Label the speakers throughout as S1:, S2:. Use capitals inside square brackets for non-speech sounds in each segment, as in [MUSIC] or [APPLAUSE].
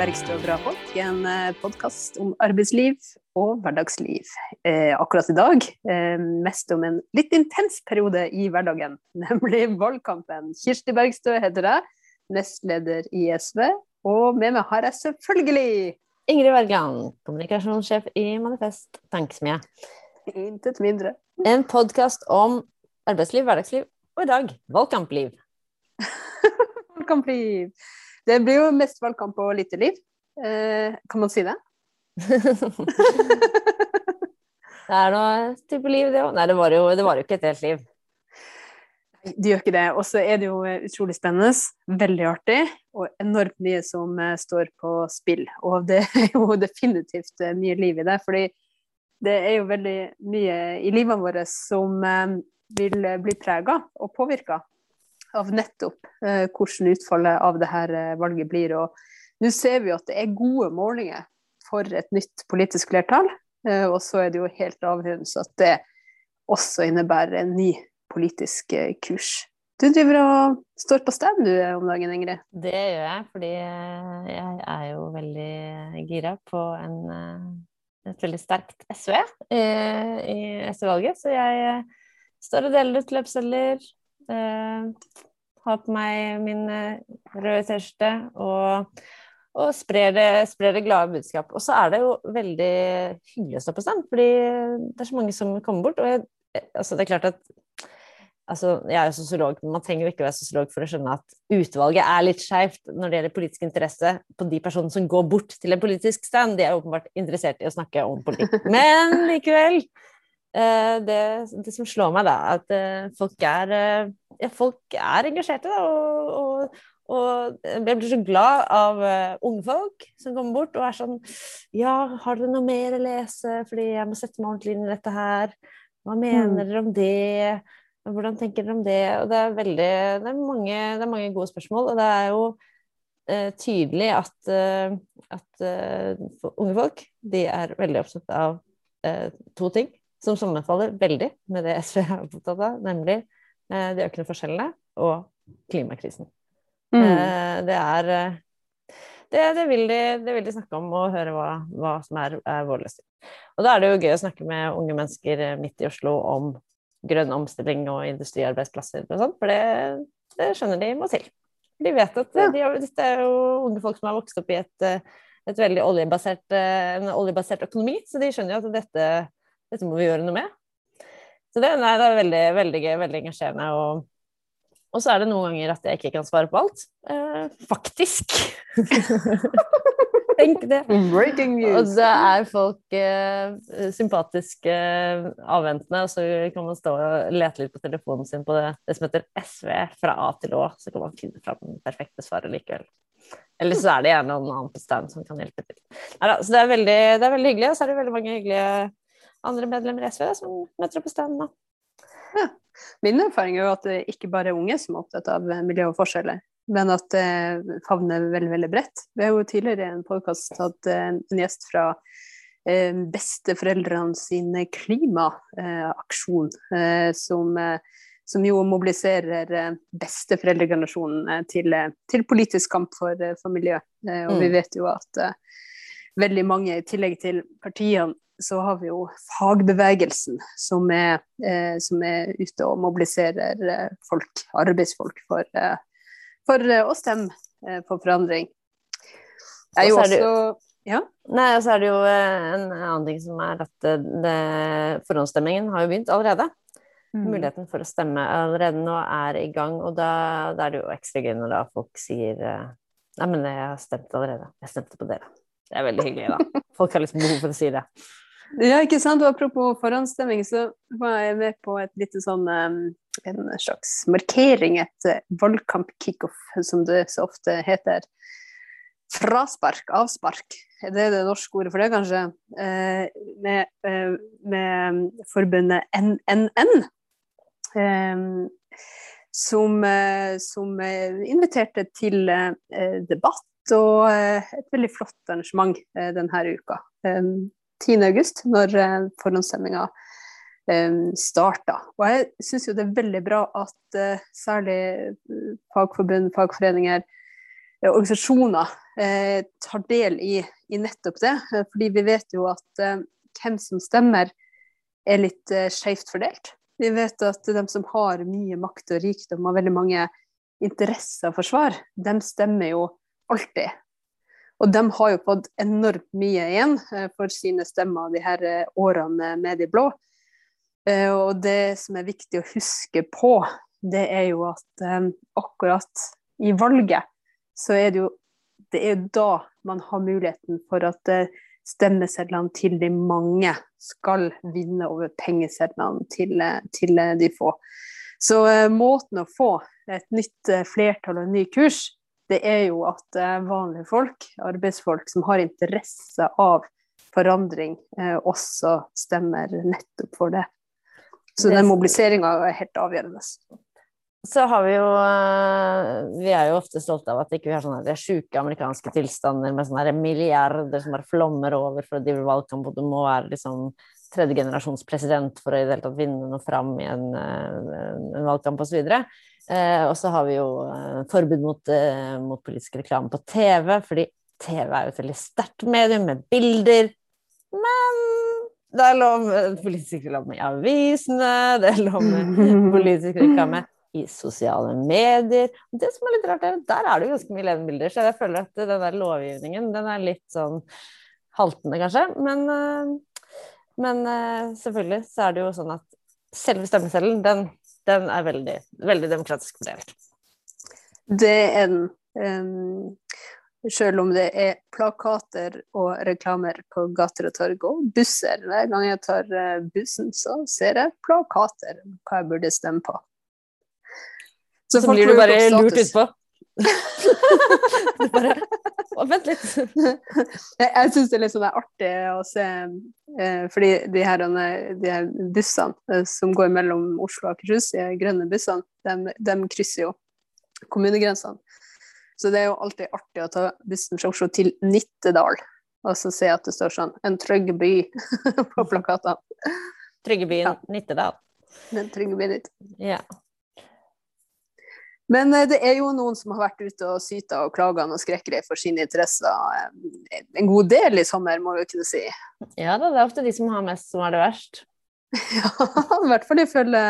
S1: Bergstø og bra folk, en podkast om arbeidsliv og hverdagsliv. Eh, akkurat i dag eh, mest om en litt intens periode i hverdagen, [LAUGHS] nemlig valgkampen. Kirsti Bergstø heter jeg, nestleder i SV, og med meg har jeg selvfølgelig
S2: Ingrid Wergeland, kommunikasjonssjef i Manifest Tankesmie.
S1: Intet mindre.
S2: En podkast om arbeidsliv, hverdagsliv og i dag valgkampliv. [LAUGHS]
S1: valgkampliv. Det blir jo mest valgkamp og lite liv. Eh, kan man si det? [LAUGHS]
S2: det er noe type liv, det òg. Nei, det var, jo, det var, jo, ikke et helt liv.
S1: Det gjør ikke det. Og så er det jo utrolig spennende, veldig artig, og enormt mye som uh, står på spill. Og det er jo [LAUGHS] definitivt uh, mye liv i det. fordi det er jo veldig mye i livene våre som vil bli prega og påvirka av nettopp eh, hvordan utfallet av dette eh, valget blir. Og nå ser vi at det er gode målinger for et nytt politisk flertall, eh, og så er det jo helt avgjørende at det også innebærer en ny politisk eh, kurs. Du driver og står på stand du om dagen, Ingrid?
S2: Det gjør jeg, fordi eh, jeg er jo veldig gira på en, eh, et veldig sterkt SV i, SV-valget. Så jeg står og deler ut løpsedler, Uh, har på meg min uh, røde T-skjorte og, og sprer, det, sprer, det, glade budskap. Og så er det jo veldig hyggelig å stå på stand, fordi det er så mange som kommer bort. Og jeg, altså, det er klart at altså, Jeg er jo sosiolog, men man trenger jo ikke være sosiolog for å skjønne at utvalget er litt skeivt når det gjelder politisk interesse på de personene som går bort til en politisk stand. De er åpenbart interessert i å snakke om politikk. [LAUGHS] Men likevel Eh, det, det, som slår meg, da, at eh, folk er, eh, folk er engasjerte. Da, og, og, og, jeg blir så glad av unge folk som kommer bort og er sånn Ja, har dere noe mer å lese, fordi jeg må sette meg ordentlig inn i dette her. Hva mener mm. dere om det? Hvordan tenker dere om det? Og det er veldig Det er mange, det er mange gode spørsmål, og det er jo uh, tydelig at, uh, at unge folk de er veldig opptatt av to ting som sammenfaller veldig med det [LAUGHS] SV er opptatt av, nemlig de økende forskjellene og klimakrisen. Mm. Eh, det er eh, det, det, vil de, det, vil de, snakke om og høre hva, hva som er, er vår løsning. Og da er det jo gøy å snakke med unge mennesker midt i Oslo om grønn omstilling og industriarbeidsplasser og sånn, for det, det, skjønner de må til. De vet at ja. de, dette er jo unge folk som har vokst opp i et, et veldig oljebasert, en oljebasert økonomi, så de skjønner jo at dette dette må vi gjøre noe med. Så det, nei, det er veldig, veldig gøy, veldig engasjerende. Og, og, så er det noen ganger at jeg ikke kan svare på alt. Eh, faktisk. [LAUGHS] Tenk det. [LAUGHS]
S1: Breaking news.
S2: Og da er folk eh, sympatiske, eh, avventende, og så kan man stå og lete litt på telefonen sin på det, det som heter SV fra A til Å, så kan man finne fram den perfekte svaret likevel. Eller så er det gjerne noen annen på stand som kan hjelpe til. Neida, så det er, veldig, det er veldig hyggelig, og så er det veldig mange hyggelige andre medlemmer i SV som møter opp på standen.
S1: Ja. Min erfaring er jo at det ikke bare er unge som er opptatt av miljø og forskjeller, men at det favner veldig veldig bredt. Vi har jo tidligere i en podkast hatt en gjest fra eh, besteforeldrene sin klimaaksjon, eh, som, som, jo mobiliserer besteforeldregenerasjonen til, til, politisk kamp for, for miljø. Og vi mm. vet jo at veldig mange, i tillegg til partiene, så har vi jo fagbevegelsen som er, eh, som er ute og mobiliserer eh, folk, arbeidsfolk, for, eh, for eh, å stemme eh, for forandring.
S2: Jeg er jo også ja? Nei, og så er det jo en annen ting som er at det, forhåndsstemmingen har jo begynt allerede. Mm. Muligheten for å stemme allerede nå er i gang, og da, da er det jo ekstra gøy når da folk sier Nei, men jeg har stemt allerede. Jeg stemte på dere. Det er veldig hyggelig, da. [LAUGHS] Folk har liksom behov for å si det.
S1: Ja, ikke sant. Apropos forhåndsstemming, så var jeg med på et lite sånn en slags markering, et eh, valgkamp-kickoff, som det så ofte heter. Fraspark, avspark, det er det det norske ordet for det, kanskje? Eh, med, eh, med forbundet NNN. Som, som inviterte til debatt og et veldig flott arrangement denne uka. 10.8, når eh, forhåndsstemminga eh, starta. Og jeg syns jo det er veldig bra at eh, særlig fagforbund, fagforeninger, organisasjoner tar del i, i, nettopp det. Fordi vi vet jo at hvem som stemmer, er litt skjevt fordelt. Vi vet at de som har mye makt og rikdom og veldig mange interesser for svar, de stemmer jo alltid. Og de har jo fått enormt mye igjen eh, for sine stemmer de her eh, årene med de blå. Eh, og det som er viktig å huske på, det er jo at akkurat i valget, så er det jo det er da man har muligheten for at stemmesedlene til de mange skal vinne over pengesedlene til, til de få. Så måten å få et nytt flertall og en ny kurs, det er jo at eh, vanlige folk, arbeidsfolk som har interesse av forandring, eh, også stemmer nettopp for det. Så den mobiliseringa er helt avgjørende.
S2: Så har vi jo eh, Vi er jo ofte stolte av at ikke vi har sånne sjuke amerikanske tilstander med sånne milliarder som bare flommer over for å drive valgkamp, og du må være liksom tredjegenerasjons president for å i det hele tatt vinne noe fram i en, en valgkamp osv. Eh, og så har vi jo eh, forbud mot, eh, mot, politisk reklame på TV, fordi TV er jo et veldig sterkt medium med bilder. Men det er lov med politisk reklame i avisene, det er lov med [LAUGHS] politisk reklame i sosiale medier. Det som er litt rart, er der er det jo ganske mye levende bilder, så jeg føler at den der lovgivningen den er litt sånn haltende, kanskje. Men, eh, men uh, selvfølgelig så er det jo sånn at selve stemmeseddelen, den den er veldig, veldig demokratisk fordelt.
S1: Det er den. Um, selv om det er plakater og reklamer på gater og torg og busser. Hver gang jeg tar eh, bussen, så ser jeg plakater hva jeg burde stemme på.
S2: Så, så blir du bare lurt utpå? [LAUGHS] bare Vent litt. [LAUGHS]
S1: jeg jeg syns det er litt sånn artig å se Fordi de her, de her, bussene eh, som går mellom Oslo og Akershus, de grønne bussene, de, de krysser jo kommunegrensene. Så det er jo alltid artig å ta bussen fra Oslo til Nittedal og så se at det står sånn 'En trygg by' [LAUGHS] på plakatene.
S2: Tryggebyen ja. Nittedal.
S1: Den trygge byen ditt.
S2: Ja.
S1: Men eh, det er jo noen som har vært ute og syta og klaga og skrekkelig for sine interesser eh, en god del i sommer, må vi kunne si.
S2: Ja da, det er ofte de som har mest, som er det verst. [LAUGHS]
S1: ja, i hvert fall ifølge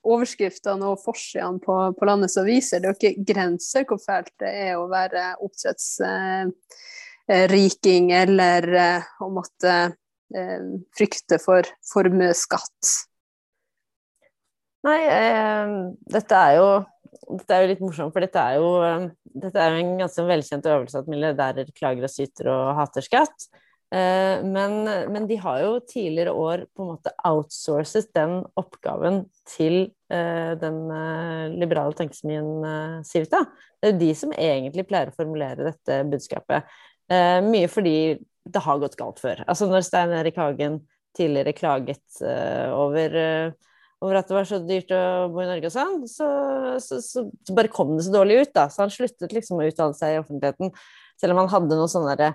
S1: overskriftene og forsidene på, på, landets aviser. Det er jo ikke grenser hvor fælt det er å være oppdrettsriking eh, eller eh, å måtte eh, frykte for formuesskatt.
S2: Nei, eh, dette er jo dette er jo litt morsomt, for dette er jo, um, dette er jo en ganske velkjent øvelse at milliardærer klager og syter og hater skatt. Eh, men, men, de har jo tidligere år på en måte outsourcet den oppgaven til eh, den eh, liberale tenkesmien Civita. Det er jo de som egentlig pleier å formulere dette budskapet. Mye fordi det har gått galt før. Altså når Stein Erik Hagen tidligere klaget over over at det var så dyrt å bo i Norge og sånn, så, så, så, så, bare kom det så dårlig ut, da. Så han sluttet liksom å uttale seg i offentligheten. Selv om han hadde noen sånne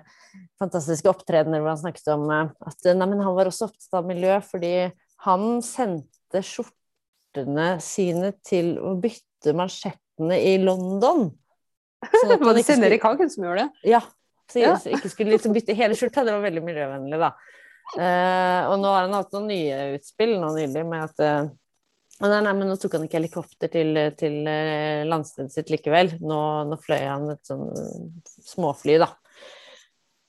S2: fantastiske opptredener hvor han snakket om eh, at nei, men han var også opptatt av miljø fordi han sendte skjortene sine til å bytte mansjettene i London.
S1: Sånn [LAUGHS] var det Sindre Kagen som gjorde det?
S2: Ja. Så jeg ja. ikke skulle liksom bytte hele skjorta. Det var veldig miljøvennlig, da. Uh, og nå har han hatt noen nye utspill nå nylig med at uh, nei, nei, men nå tok han ikke helikopter til, til uh, landstedet sitt likevel. Nå, nå, fløy han et sånn småfly, da.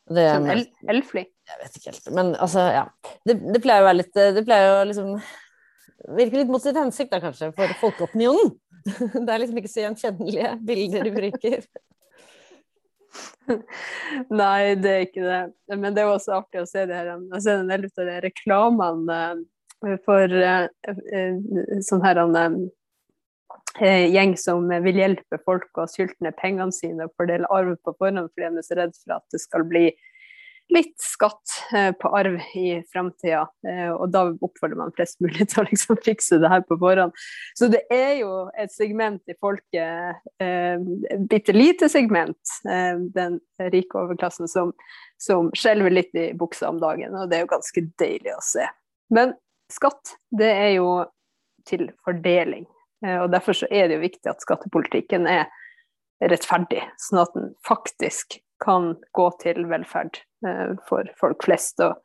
S1: Det, sånn el elfly?
S2: Jeg vet ikke helt. Men altså, ja. Det, det pleier å være litt Det pleier å liksom virke litt mot sitt hensikt, da kanskje, for folkeopinionen. [LAUGHS] det er liksom ikke så gjenkjennelige bilder du bruker. [LAUGHS]
S1: Nei, det er ikke det. Men det er også artig å se det her. Jeg ser en del av de reklamene eh, for uh, sånn her gjeng som vil hjelpe folk å sylte ned pengene sine og fordele arv på forhånd fordi de er så redd for at det skal bli litt skatt eh, på arv i framtida. Eh, og da oppfordrer man flest mulig til å liksom fikse det her på forhånd. Så det er jo et segment i folket, et bitte lite segment, eh, den rike overklassen, som, som skjelver litt i buksa om dagen. Og det er jo ganske deilig å se. Men skatt, det er jo til fordeling. Eh, og derfor så er det jo viktig at skattepolitikken er rettferdig, sånn at den faktisk kan gå til velferd eh, for folk flest, og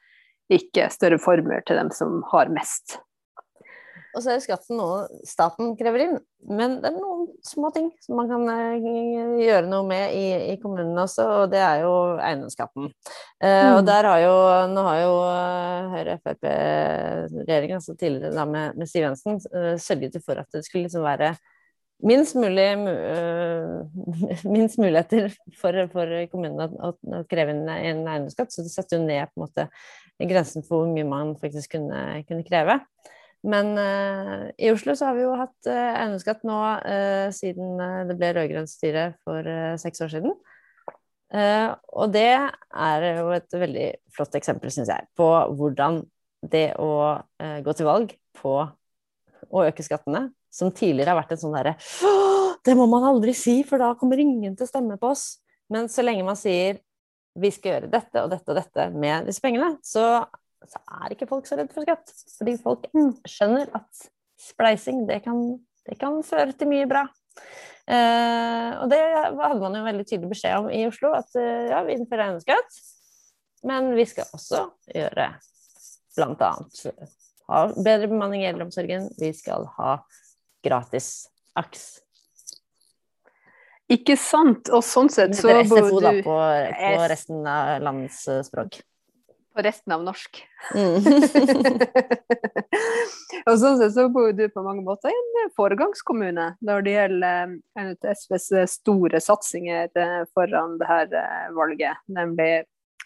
S1: ikke større formuer til dem som har mest.
S2: Og så er skatten noe staten krever inn, men det er noen små ting som man kan uh, gjøre noe med i, i kommunene også, og det er jo eiendomsskatten. Uh, mm. Og der har jo, nå har jo Høyre-Frp-regjeringen, altså tidligere da med, med Siv Jensen, sørget for at det skulle liksom være minst mulig [LAUGHS] minst muligheter for, for kommunene å, å, kreve inn en eiendomsskatt, så det setter jo ned på en måte grensen for hvor mye man faktisk kunne, kunne kreve. Men uh, i Oslo så har vi jo hatt uh, eiendomsskatt nå uh, siden det ble rød-grønt styre for seks år siden. og det er jo et veldig flott eksempel, syns jeg, på hvordan det å gå til valg på å øke skattene, som tidligere har vært en sånn derre Det må man aldri si, for da kommer ingen til å stemme på oss. Men så lenge man sier vi skal gjøre dette og dette og dette med disse pengene, så så er ikke folk så redd for skatt. Fordi folk mm. skjønner at spleising, det kan, det kan føre til mye bra. Eh, og det hadde man jo veldig tydelig beskjed om i Oslo, at eh, ja, vi innfører eiendomsskatt, men vi skal også gjøre blant annet ha bedre bemanning i eldreomsorgen, vi skal ha gratis aks.
S1: Ikke sant? Og sånn sett så
S2: bor du da, på, på resten av landets språk
S1: på resten av norsk. Mm. [LAUGHS] og sånn sett så bor du på mange måter i en foregangskommune når det gjelder en av SVs store satsinger eh, foran det her eh, valget, nemlig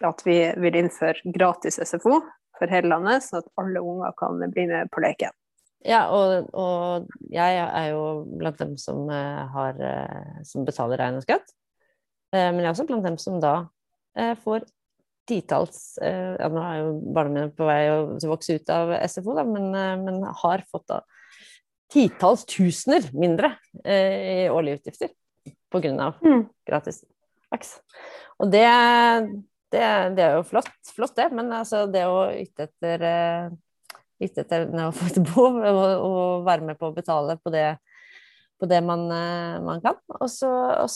S1: at vi vil innføre gratis SFO for hele landet, sånn at alle unger kan bli med på leken.
S2: Ja, og, og jeg er jo blant dem som, eh, har, som betaler eiendomsskatt. Men jeg er også blant dem som da får titalls eh, ja, Nå er jo barna mine på vei til å vokse ut av SFO, da, men, eh, men, har fått da titalls tusener mindre eh, i årlige utgifter pga. Mm. gratis AKS. Og det, det, det, er jo flott, flott, det, men altså det å yte etter å få et behov og, og, være med på å betale på det, på det man, man kan. Og så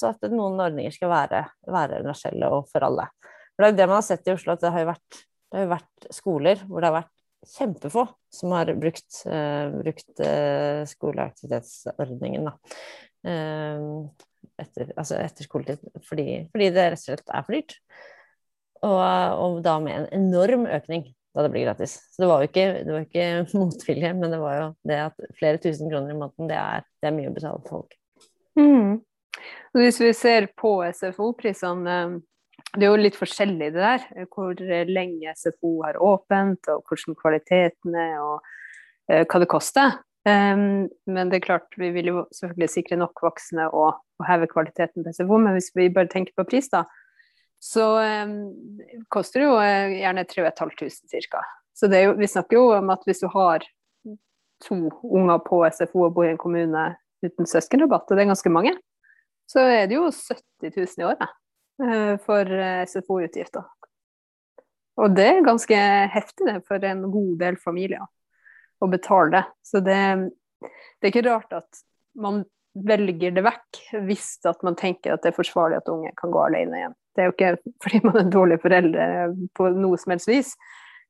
S2: at noen ordninger skal være, være universelle og for alle. For det er det man har sett i Oslo, at det har jo vært, har vært skoler hvor det har vært kjempefå som har brukt, uh, brukt uh, skoleaktivitetsordningen. Da. Uh, etter, altså etter skoletid, fordi, fordi, det rett og slett er for dyrt. Og, og, da med en enorm økning da det blir gratis. Så det var jo ikke, det var ikke [LAUGHS] motvilje, men det var jo det at flere tusen kroner i måneden, det er, det er mye å betale for folk.
S1: Mm. Hvis vi ser på SFO-prisene det er jo litt forskjellig det der, hvor lenge SFO har åpent, og hvordan kvaliteten er, og uh, hva det koster. Men det er klart, vi vil jo selvfølgelig sikre nok voksne og, og heve kvaliteten på SFO, men hvis vi bare tenker på pris, da, så um, koster det jo gjerne 3500 ca. Så jo, vi snakker jo om at hvis du har to unger på SFO og bor i en kommune uten søskenrabatt, og det er ganske mange, så er det jo 70 000 i året. uh, for eh, SFO-utgifter. Og det er ganske heftig det for en god del familier å betale det. Så det, det, er ikke rart at man velger det vekk hvis at man tenker at det er forsvarlig at unge kan gå alene igjen. Det er jo ikke fordi man er dårlig foreldre på noe som helst vis,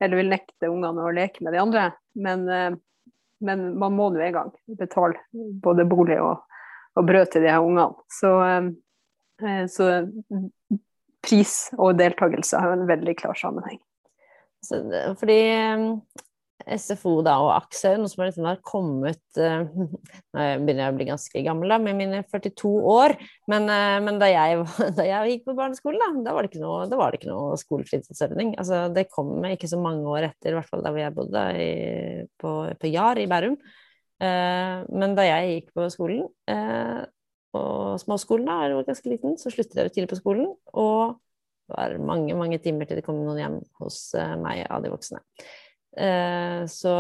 S1: eller vil nekte ungene å leke med de andre, men, eh, men man må nå en gang betale både bolig og, og brød til de her ungene. Så Eh, så pris og deltakelse har en veldig klar sammenheng.
S2: Fordi eh, SFO da, og AKS er noe som liksom har kommet uh, [LAUGHS] Nå begynner jeg å bli ganske gammel da, med mine 42 år, men, uh, men da, jeg, [LAUGHS] da, jeg, gikk på barneskolen, da, da var det ikke noe, da noe skolefritidsordning. Altså, det kom ikke så mange år etter, i hvert fall da jeg bodde i, på, på Jar i Bærum. Uh, men da jeg gikk på skolen, og småskolen, da, jeg var ganske liten, så sluttet jeg tidlig på skolen. Og det var mange, mange timer til det kom noen hjem hos uh, meg av de voksne. Uh, så,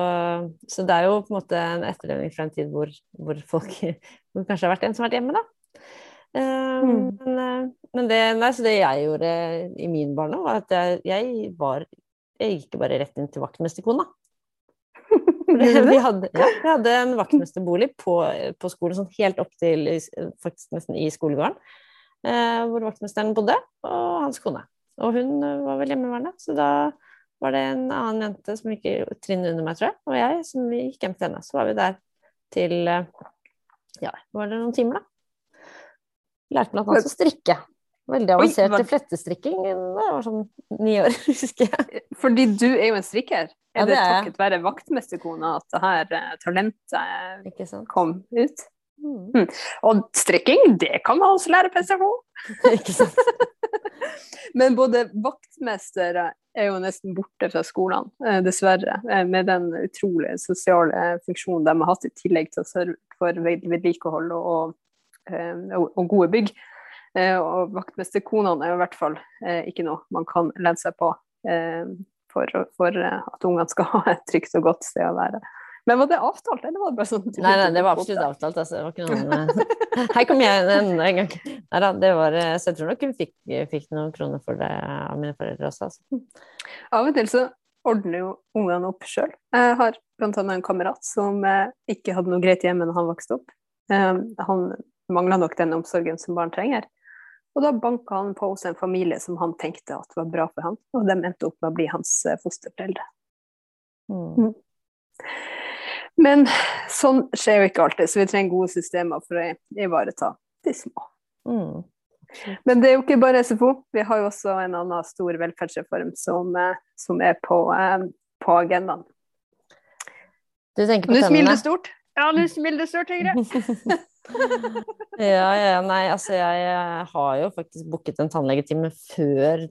S2: så, det er jo på en måte en etterlevning fra en tid hvor, hvor folk [LAUGHS] hvor kanskje har vært en som har vært hjemme, da. Uh, mm. men, men, det, nei, det, jeg gjorde i min barndom, var at jeg, jeg, var Jeg gikk bare rett inn til vaktmesterkona. [LAUGHS] Vi hadde, ja, vi hadde en vaktmesterbolig på, på, skolen, sånn helt opp til faktisk nesten i skolegården. eh, hvor vaktmesteren bodde, og hans kone. Og hun var vel hjemmeværende, så da var det en annen jente som gikk trinnet under meg, tror jeg, og jeg som gikk hjem til henne. Så var vi der til ja, var det noen timer, da. Lærte blant annet å strikke. Veldig avansert til flettestrikking da jeg var sånn ni år, [LAUGHS] husker jeg.
S1: Fordi du er jo en strikker. Er ja, det, det takket være vaktmesterkona at det her uh, talentet kom ut? Mm. Mm. Og strikking, det kan man også lære på SFO! [LAUGHS] Ikke sant. [LAUGHS] Men både vaktmestere er jo nesten borte fra skolene, eh, dessverre. Eh, med den utrolige sosiale funksjonen de har hatt, i tillegg til å sørge for vedlikehold og, og, og gode bygg. Eh, og vaktmesterkonene er jo i hvert fall eh, ikke noe man kan lene seg på eh, for, for at ungene skal [LAUGHS] ha et trygt og godt sted å være. Men var det avtalt, eller var det bare sånn?
S2: Nei, nei, det var absolutt avtalt. Altså. Det var ikke noen [LAUGHS] Her kom inn en gang. Nei da, det var Så jeg tror nok hun fikk, fikk, noen kroner for det av mine foreldre også. Altså.
S1: Av og til så ordner jo ungene opp sjøl. Jeg har blant annet en kamerat som ikke hadde noe greit hjemme når han vokste opp. Han mangla nok den omsorgen som barn trenger. Og da banka han på hos en familie som han tenkte at var bra for han, og de endte opp med å bli hans eh, fosterforeldre. Mm. Men sånn skjer jo ikke alltid, så vi trenger gode systemer for å ivareta de små. Mm. Men det er jo ikke bare SFO, vi har jo også en annen stor velferdsreform som, eh, som er på, eh, på agendaen.
S2: Du tenker på
S1: tennene? Nå smiler du stort. Ja, nå smiler du stort, Høyre. [LAUGHS]
S2: ja, ja, nei, altså jeg har jo faktisk booket en tannlegetime før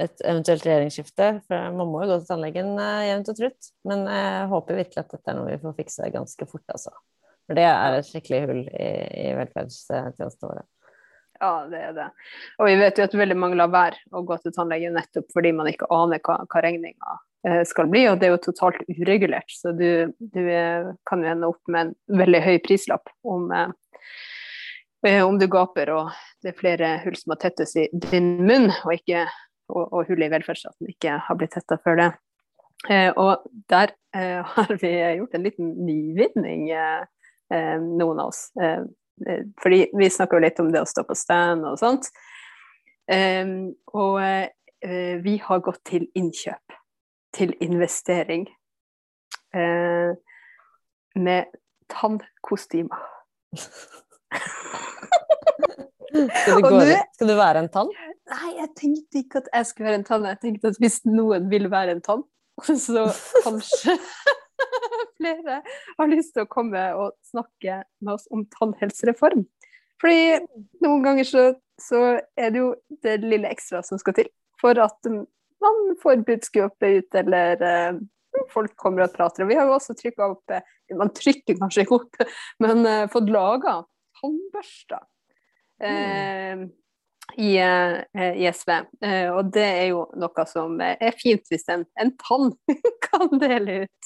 S2: et eventuelt regjeringsskifte. For man må jo gå til tannlegen uh, jevnt og trutt. Men jeg håper virkelig at dette er noe vi får fikse ganske fort, altså. For det er et skikkelig hull i, i velferdstjenestene våre.
S1: Ja, det er det. Og vi vet jo at veldig mange lar være å gå til tannlegen nettopp fordi man ikke aner hva, hva regninga eh, skal bli, og det er jo totalt uregulert. Så du, du eh, kan jo ende opp med en veldig høy prislapp om, Eh, om du gaper og det er flere hull som må tettes i din munn, og, ikke, og, og hull i velferdsstaten ikke har blitt tetta før det. Eh, og der eh, [LAUGHS] har vi gjort en liten nyvinning, eh, noen av oss. Eh, fordi vi snakker jo litt om det å stå på stand og sånt. og vi har gått til innkjøp, til investering, med tannkostymer. [LAUGHS] [LAUGHS]
S2: Skal du, du, skal du, være en tann?
S1: Nei, jeg tenkte ikke at jeg skulle være en tann. Jeg tenkte at hvis noen vil være en tann, [LAUGHS] så kanskje [LAUGHS] flere har lyst til å komme og snakke med oss om tannhelsereform. Fordi noen ganger så, så er det jo det lille ekstra som skal til for at man får budskapet ut, eller uh, folk kommer og prater. Og vi har jo også trykka opp eh, Man trykker kanskje ikke opp, [LAUGHS] men uh, fått laga tannbørster eh, i, eh, i, SV. Eh, og det er jo noe som er fint hvis en, en tann [LAUGHS] kan dele ut.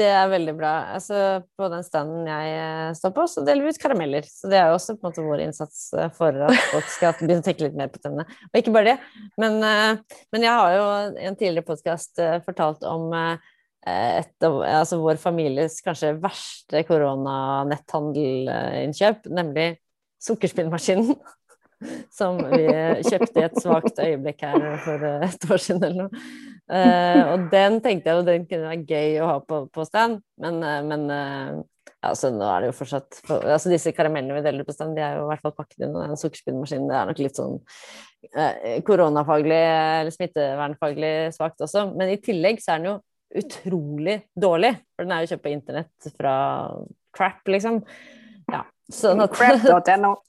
S2: Det er veldig bra. Altså, på den standen jeg står på, så deler vi ut karameller. Så det er jo også på en måte vår innsats for at folk skal begynne å tenke litt mer på tennene. Og ikke bare det, men, men jeg har jo i en tidligere podkast fortalt om et av altså vår families kanskje verste koronanetthandelinnkjøp, nemlig sukkerspinnmaskinen. [LAUGHS] Som vi kjøpte i et svakt øyeblikk her for et år siden eller noe. Uh, og den tenkte jeg jo den kunne være gøy å ha på, på stand, men, uh, men altså, nå er det jo fortsatt for, altså Disse karamellene vi deler på stand, de er jo i hvert fall pakket inn, i den sukkerspinnmaskinen det er nok litt sånn koronafaglig eller smittevernfaglig svakt også. Men i tillegg så er den jo utrolig dårlig, for den er jo kjøpt på internett fra crap, liksom.
S1: Sånn Crap.no. [LAUGHS]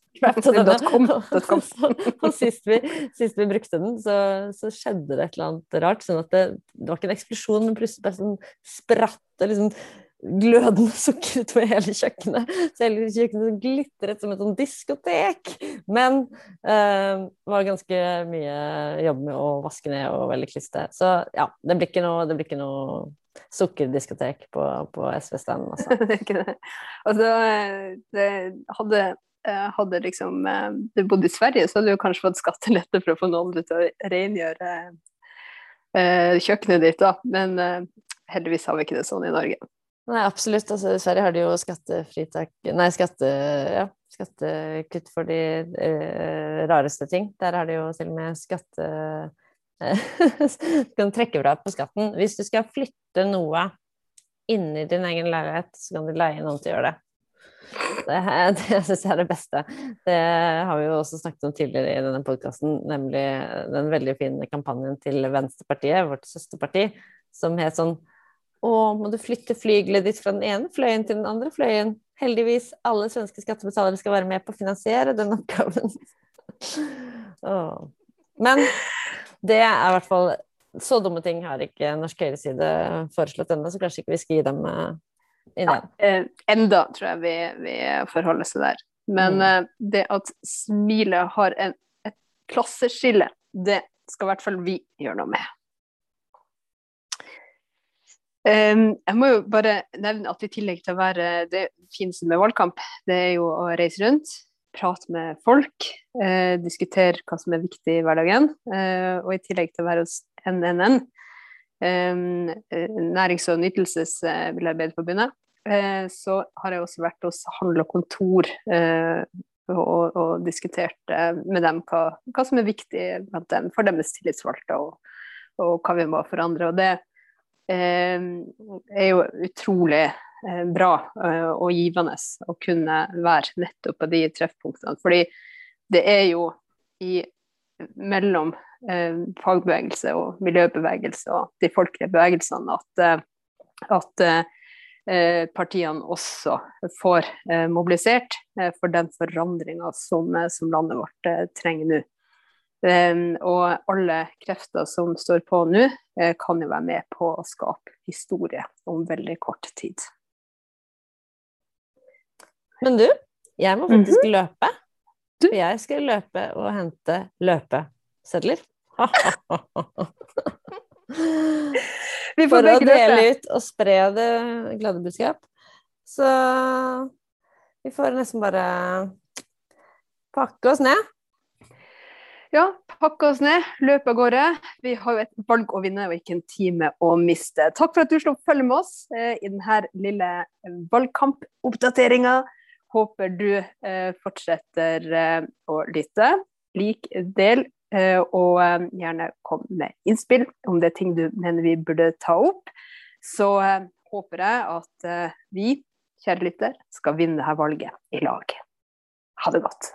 S2: Og [LAUGHS] sist vi, sist vi, brukte den, så, så, skjedde det et eller annet rart. Sånn at det, det var ikke en eksplosjon, men plutselig bare sånn spratt det liksom glødende sukker utover hele kjøkkenet. Så hele kjøkkenet glitret som et sånn diskotek. Men det var ganske mye jobb med å vaske ned og veldig kliste. Så ja, det blir ikke noe, det blir ikke noe sukkerdiskotek på, på SV-standen, altså. [LAUGHS]
S1: det er ikke det. Altså, det hadde eh, hadde liksom eh, du bodde i Sverige, så hadde du kanskje fått skattelette for å få noen til å rengjøre eh, kjøkkenet ditt, da. Men heldigvis har vi ikke det sånn i Norge.
S2: Nei, absolutt. Altså, I Sverige har de jo skattefritak Nei, skatte, ja, skattekutt for de eh, rareste ting. Der har de jo til og med skatte... [LAUGHS] kan trekke fra på skatten. Hvis du skal flytte noe inni din egen leilighet, så kan du leie noen til å gjøre det. Det, [LAUGHS] det syns jeg er det beste. Det har vi jo også snakket om tidligere i denne podkasten, nemlig den veldig fine kampanjen til Venstrepartiet, vårt søsterparti, som het sånn Å, må du flytte flygelet ditt fra den ene fløyen til den andre fløyen? Heldigvis, alle svenske skattebetalere skal være med på å finansiere den oppgaven. [LAUGHS] Men det er i hvert fall Så dumme ting har ikke norsk høyreside foreslått ennå, så kanskje ikke vi skal gi dem ideen.
S1: ja, eh, enda tror jeg vi, vi forholder seg der. Men mm. eh, det at smilet har en, et klasseskille, det skal i hvert fall vi gjøre noe med. Um, jeg må jo bare nevne at i tillegg til å være det fineste med valgkamp, det er jo å reise rundt, prate med folk, eh, diskutere hva som er viktig i hverdagen. Eh, og i tillegg til å være hos NNN, eh, Nærings- og nytelsesarbeiderforbundet, eh, så har jeg også vært hos Handel og Kontor og, og, diskutert med dem hva, hva, som er viktig dem, for deres tillitsvalgte, og, og hva vi må forandre. og det Eh, er jo utrolig eh, bra eh, og givende å kunne være nettopp på de treffpunktene. Fordi det er jo i, mellom fagbevegelse og miljøbevegelse og de folkelige bevegelsene at, at partiene også får mobilisert for den forandringa som, som, landet vårt trenger nå. Um, og alle krefter som står på nå, kan jo være med på å skape historie om veldig kort tid.
S2: Men du, jeg må faktisk mm -hmm. løpe. Du? For jeg skal løpe og hente løpesedler. [LAUGHS] Vi får For å dele ut og spre det glade budskap. Så vi får nesten bare pakke oss ned.
S1: Ja, pakke oss ned, løpe av gårde. Vi har jo et valg å vinne og ikke en time å miste. Takk for at du slo følge med oss eh, i denne lille valgkampoppdateringa. Håper du eh, fortsetter eh, å lytte. Lik, del, eh, og gjerne kom med innspill om det er ting du mener vi burde ta opp. Så håper jeg at vi, kjære lytter, skal vinne dette valget i lag. Ha det godt.